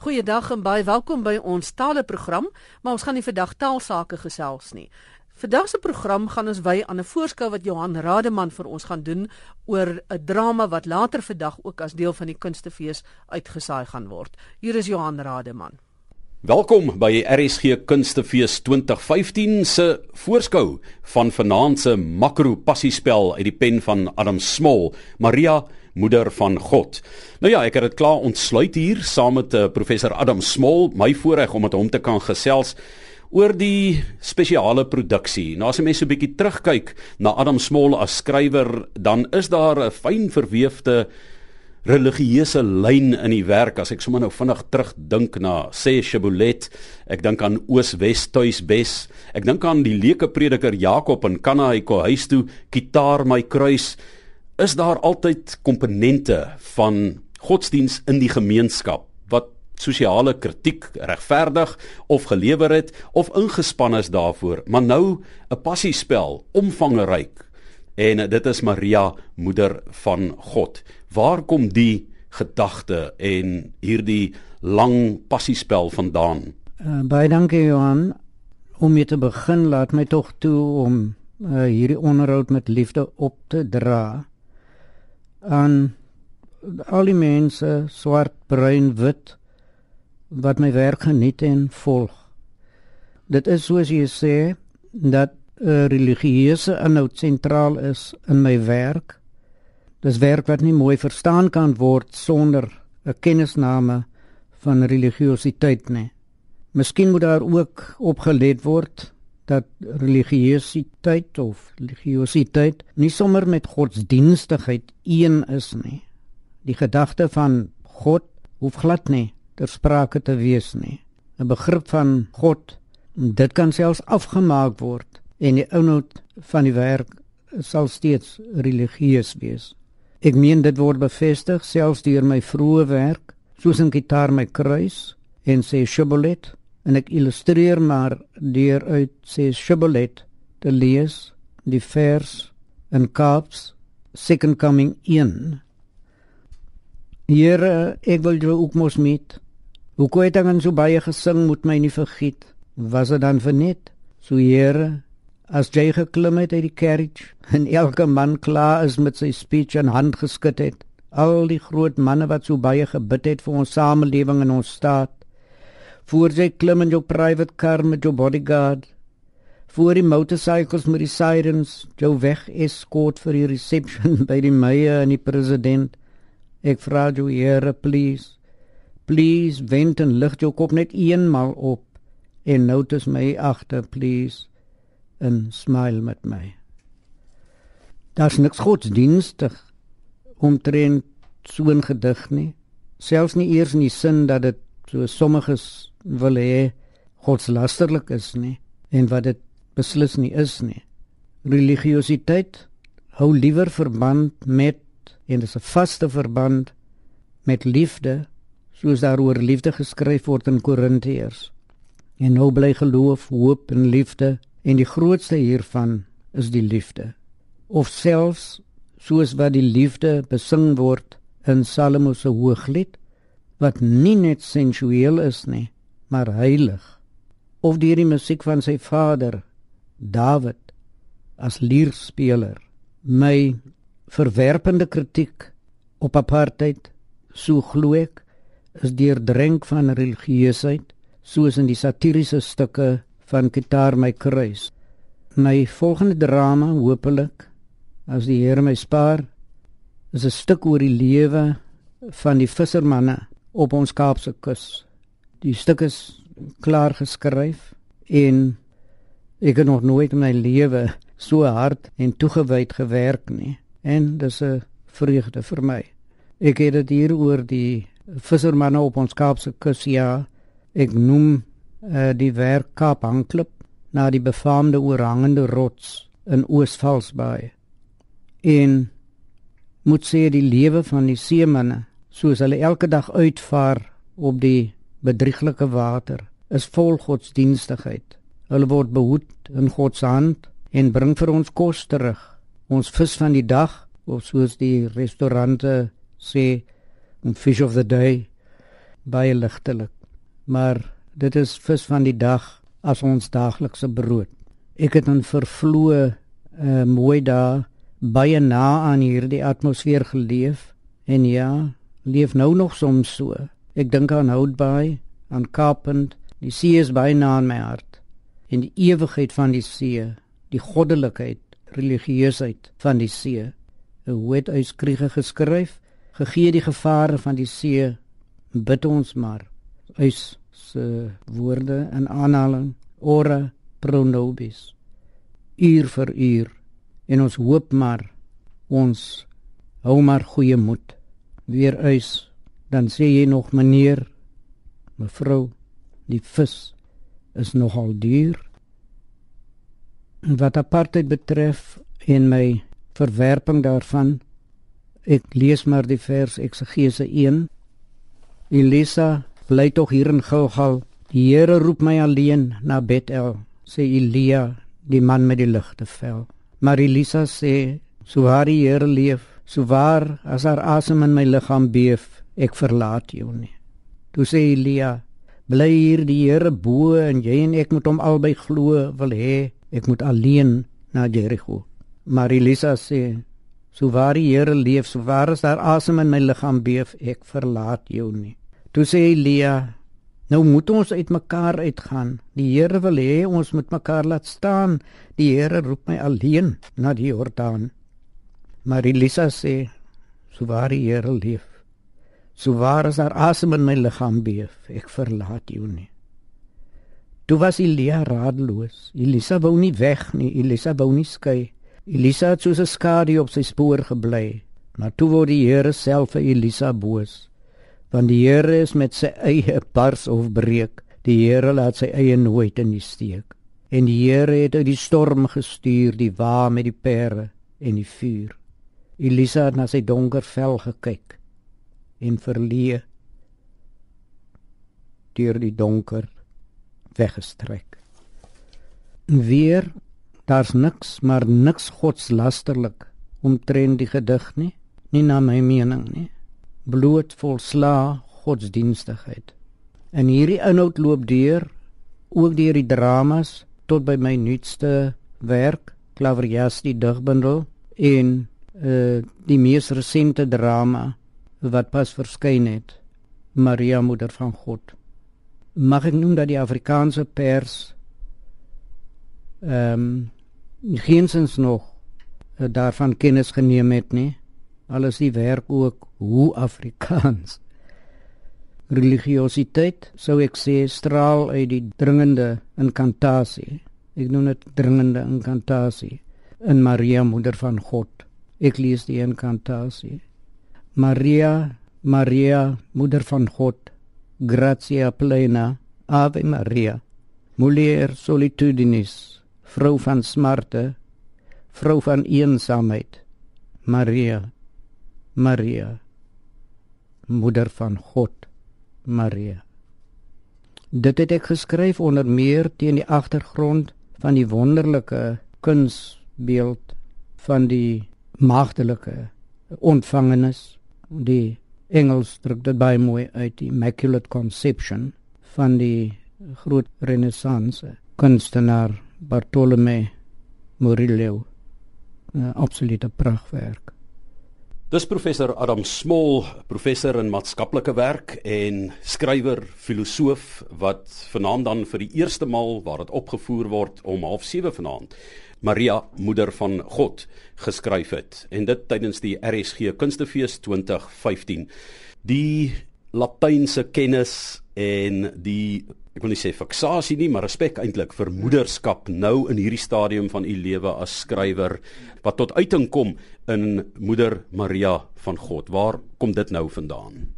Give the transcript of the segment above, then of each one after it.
Goeiedag en baie welkom by ons taleprogram, maar ons gaan nie vandag taalsake gesels nie. Vandag se program gaan ons wy aan 'n voorskou wat Johan Rademan vir ons gaan doen oor 'n drama wat later vandag ook as deel van die kunstefees uitgesaai gaan word. Hier is Johan Rademan. Welkom by RSG Kunstefees 2015 se voorskou van vanaand se makro passiespel uit die pen van Adam Smol, Maria moeder van God. Nou ja, ek het dit klaar ontsluit hier saam met uh, professor Adam Smol, my voorreg om met hom te kan gesels oor die spesiale produksie. Nou as jy mens so 'n bietjie terugkyk na Adam Smol as skrywer, dan is daar 'n fyn verweefde religieuse lyn in die werk as ek sommer nou vinnig terugdink na sê Shibboleth ek dink aan Oos-Wes tuisbes ek dink aan die leuke prediker Jakob in Kana hy kom huis toe gitaar my kruis. Is daar altyd komponente van godsdiens in die gemeenskap wat sosiale kritiek regverdig of gelewer het of ingespan is daarvoor? Maar nou 'n passiespel omvangryk en dit is Maria moeder van God waar kom die gedagte en hierdie lang passiespel vandaan uh, baie dankie Johan om mee te begin laat my tog toe om uh, hierdie onderhoud met liefde op te dra aan al die mense swart, bruin, wit wat my werk geniet en volg. Dit is soos jy sê dat 'n religieuse inhoud sentraal is in my werk. Dis werk wat nie mooi verstaan kan word sonder 'n kennisname van religiositeit nie. Miskien moet daar ook opgelet word dat religiositeit of religiositeit nie sommer met godsdienstigheid een is nie. Die gedagte van God hoef glad nie ter sprake te wees nie. 'n Begrip van God, dit kan selfs afgemaak word en die inhoud van die werk sal steeds religieus wees. Ek meen dit word bevestig selfs deur my vroeë werk, soos in Gitaar my kruis en sê Shibboleth. En ek illustreer maar deur uit sê Shibboleth te lees die vers in Kaaps second coming in Here ek wil jou ook mos met hoe kon ek dan so baie gesing moet my nie vergiet? Was dit dan vir net? So Here as jy geklim het uit die carriage en elke man klaar is met sy speech en hand geskud het al die groot manne wat so baie gebid het vir ons samelewing en ons staat voor jy klim in jou private car met jou bodyguard voor die motorcycles met die sirens jou weg escort vir die reception by die meyer en die president ek vra jou here please please wend en lig jou kop net eenmal op en notice my agter please en smile met my daar's niks godsdienstig omtrent so 'n gedig nie selfs nie eers in die sin dat dit so sommiges wil hê godslasterlik is nie en wat dit beslis nie is nie. Religiositeit hou liewer verband met en dis 'n vaste verband met liefde soos daar oor liefde geskryf word in Korintiërs. En nou bly geloof, hoop en liefde en die grootste hiervan is die liefde. Of selfs soos wat die liefde besing word in Salomo se hooglied wat nie net sensueel is nie, maar heilig of deur die musiek van sy vader Dawid as lierspeler my verwerpende kritiek op apartheid so glo ek is deur drenk van religieusheid soos in die satiriese stukke van Gitaar my kruis my volgende drama hopelik as die Here my spaar is 'n stuk oor die lewe van die vissermanne op ons Kaapse kus Die stuk is klaar geskryf en ek het nog nooit in my lewe so hard en toegewyd gewerk nie en dis 'n vreugde vir my. Ek het dit hier oor die vissermanne op ons Kaapse kus ja. Ek noem uh, die werk Kaap Hanklip na die befaamde oorhangende rots in Oos-Valsbaai. En moet sê die lewe van die seemanne soos hulle elke dag uitvaar op die bedrieglike water is vol godsdienstigheid. Hulle word behoed in God se hand en bring vir ons kos terug. Ons vis van die dag of soos die restaurante sê, 'n fish of the day. baie ligtelik. Maar dit is vis van die dag as ons daaglikse brood. Ek het in vervloë uh, mooi daar baie na aan hierdie atmosfeer geleef en ja, leef nou nog soms so. Ek dink aan Houtbaai, aan Kaapend. Die see is baie na in my hart. En die ewigheid van die see, die goddelikheid, religieusheid van die see. 'n Wet uitskriege geskryf, gegee die gevare van die see, bid ons maar. Eis se woorde in aanhaling, ora pro nobis. Uur vir uur. En ons hoop maar ons hou maar goeie moed. Weer uit dan sê jy nog meneer mevrou die vis is nogal duur. Wat apartheid betref en my verwerping daarvan ek lees maar die vers eksegese 1 Elisa bly tog hier in Gilgal die Here roep my alleen na Bethel sê Elia die man met die ligte vel maar Elisa sê so waar die Here leef so waar as haar asem in my liggaam beef ek verlaat jou nie. Toe sê Elia, bly hier die Here bo en jy en ek moet hom albei glo wil hê ek moet alleen na Jericho. Maar Elisa sê, so waar die Here leef, so waar is daar asem in my liggaam beef, ek verlaat jou nie. Toe sê Elia, nou moet ons uitmekaar uitgaan. Die Here wil hê ons moet mekaar laat staan. Die Here roep my alleen na die Jordaan. Maar Elisa sê, so waar die Here leef, So waar as daar asem in my liggaam beef, ek verlaat jou nie. Toe was Elia radeloos. Elisa wou nie weg nie, Elisa wou nie skei. Elisa het soos 'n skadu op sy spoor gebly. Maar toe word die Here self vir Elisa boos. Want die Here is met sy eie bars of breek. Die Here laat sy eie nooit in die steek. En die Here het uit die storm gestuur die wa met die pere en die vuur. Elisa het na sy donker vel gekyk en verleë deur die donker weggestrek. Weer daar's niks maar niks godslasterlik omtrent die gedig nie, nie na my mening nie. Bloot volsla godsdienstigheid. En hierdie inhoud loop deur ook deur die dramas tot by my nuutste werk, Klaverias die digbundel en uh die mees resente drama wat pas verskyn het Maria moeder van God mag ek noem dat die Afrikaanse pers ehm um, geensins nog uh, daarvan kennis geneem het nie alles die werk ook hoe Afrikaans. Religiositeit sou ek sê straal uit die dringende inkantasie ek noem dit dringende inkantasie in Maria moeder van God. Ek lees die inkantasie Maria, Maria, moeder van God, gratia plena, Ave Maria, mulier solitudinis, vrou van smarte, vrou van eensaamheid, Maria, Maria, moeder van God, Maria. Dit het ek geskryf onder meer teen die agtergrond van die wonderlike kunsbeeld van die maagdelike ontvangenes die Engels druk dit baie mooi uit die immaculate conception van die groot renaissance kunstenaar Bartolome Murillo 'n absolute pragtwerk. Dis professor Adam Smol, professor in maatskaplike werk en skrywer, filosoof wat vanaand dan vir die eerste maal waar dit opgevoer word om 07:30 vanaand Maria moeder van God geskryf het. En dit tydens die RSG Kunstefees 2015 die latynse kennis en die ek wil nie sê fiksasie nie maar respek eintlik vir moederskap nou in hierdie stadium van u lewe as skrywer wat tot uiting kom in moeder Maria van God. Waar kom dit nou vandaan?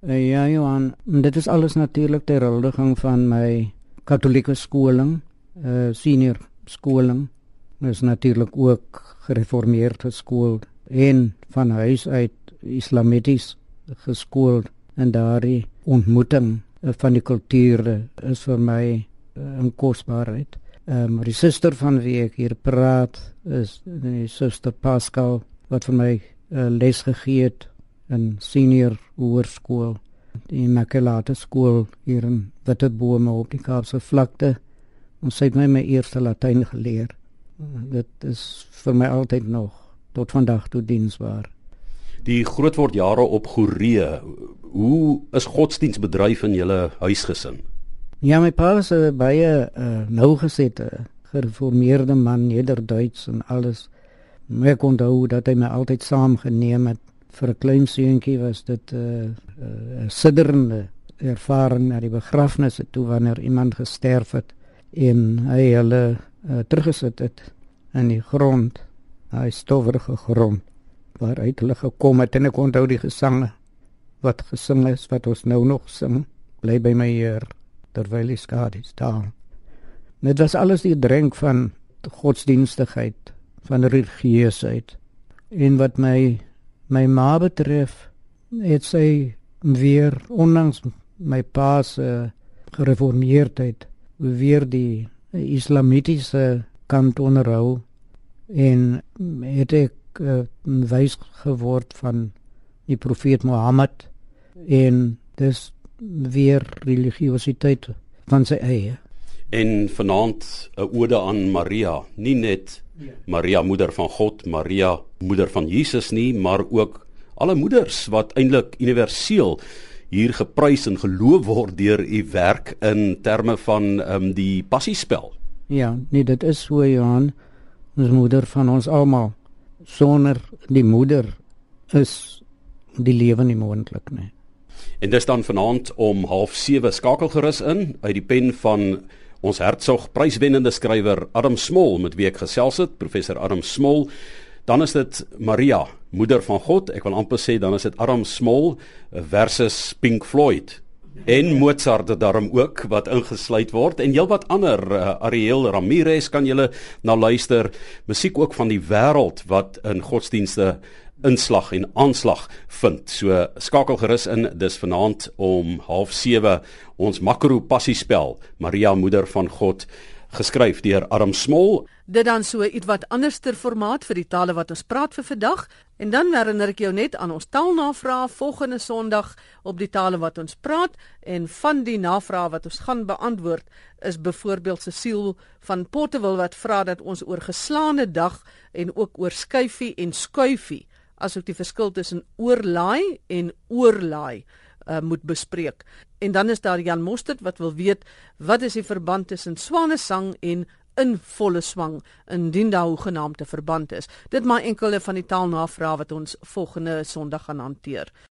Uh, ja Johan dit is alles natuurlik ter huldiging van my katolieke skoling uh, senior skoling is natuurlik ook gereformeerd geskool en van huis uit islamities geskool en daardie ontmoeting van die kulture is vir my 'n uh, kosbaarheid. Ehm um, die suster van wie ek hier praat is die suster Pascal wat vir my uh, les gegee het in senior hoërskool die Makelate skool hier in Witbome op die Kaapse vlakte. Ons het my my eerste Latyn geleer. Dit is vir my altyd nog tot vandag toe diensbaar. Die grootword jare op Goree. Hoe is godsdiens bedryf in julle huisgesin? Ja, my pa was 'n baie uh, nougesette gereformeerde man, Nederduits en alles. Maar ek onthou dat hy my altyd saamgeneem het vir 'n klein seentjie was dit 'n uh, uh, sidderende ervaring na die begrafnisse toe wanneer iemand gesterf het en hy hulle uh, teruggesit het in die grond, hy stowwerige grond waar hy hulle gekom het en ek onthou die gesange wat gesing is wat ons nou nog sing bly by my hier terwyl die skade staan. Dit was alles die drink van godsdienstigheid, van religieusheid. En wat my my ma betref, het sy weer ondanks my pa se gereformeerdheid weer die islamitiese kant onderhou en het ek uh, wys geword van die profeet Mohammed en dis weer religiositeit van sy eie en vanaand 'n ode aan Maria, nie net. Maria moeder van God, Maria moeder van Jesus nie, maar ook alle moeders wat eintlik universeel hier geprys en geloof word deur u werk in terme van ehm um, die passiespel. Ja, nee, dit is so Johan, ons moeder van ons almal. Sonder die moeder is die lewe nie moontlik nie. En dis dan vanaand om 07:30 skakel gerus in uit die pen van ons hertsog pryswennende skrywer Adam Smol met wie ek gesels het, professor Adam Smol. Dan is dit Maria, moeder van God. Ek wil amper sê dan is dit Adam Smol versus Pink Floyd en Mozart het daarom ook wat ingesluit word. En heelwat ander uh, Ariel Ramirez kan julle na luister. Musiek ook van die wêreld wat in godsdienste inslag en aanslag vind. So skakel gerus in dis vanaand om 07:30 ons Makro Passiespel. Maria Moeder van God geskryf deur Adam Smol. Dit dan so ietwat anderster formaat vir die tale wat ons praat vir vandag en dan herinner ek jou net aan ons taalnavrae volgende Sondag op die tale wat ons praat en van die navrae wat ons gaan beantwoord is byvoorbeeld Cecile van Potterville wat vra dat ons oor geslaane dag en ook oor skuifie en skuifie asook die verskil tussen oorlaai en oorlaai uh, moet bespreek. En dan is daar Jan Mostert wat wil weet wat is die verband tussen swanesang en in volle swang indien daar hoegenaamde verband is. Dit maar enkele van die taalnavrae wat ons volgende Sondag gaan hanteer.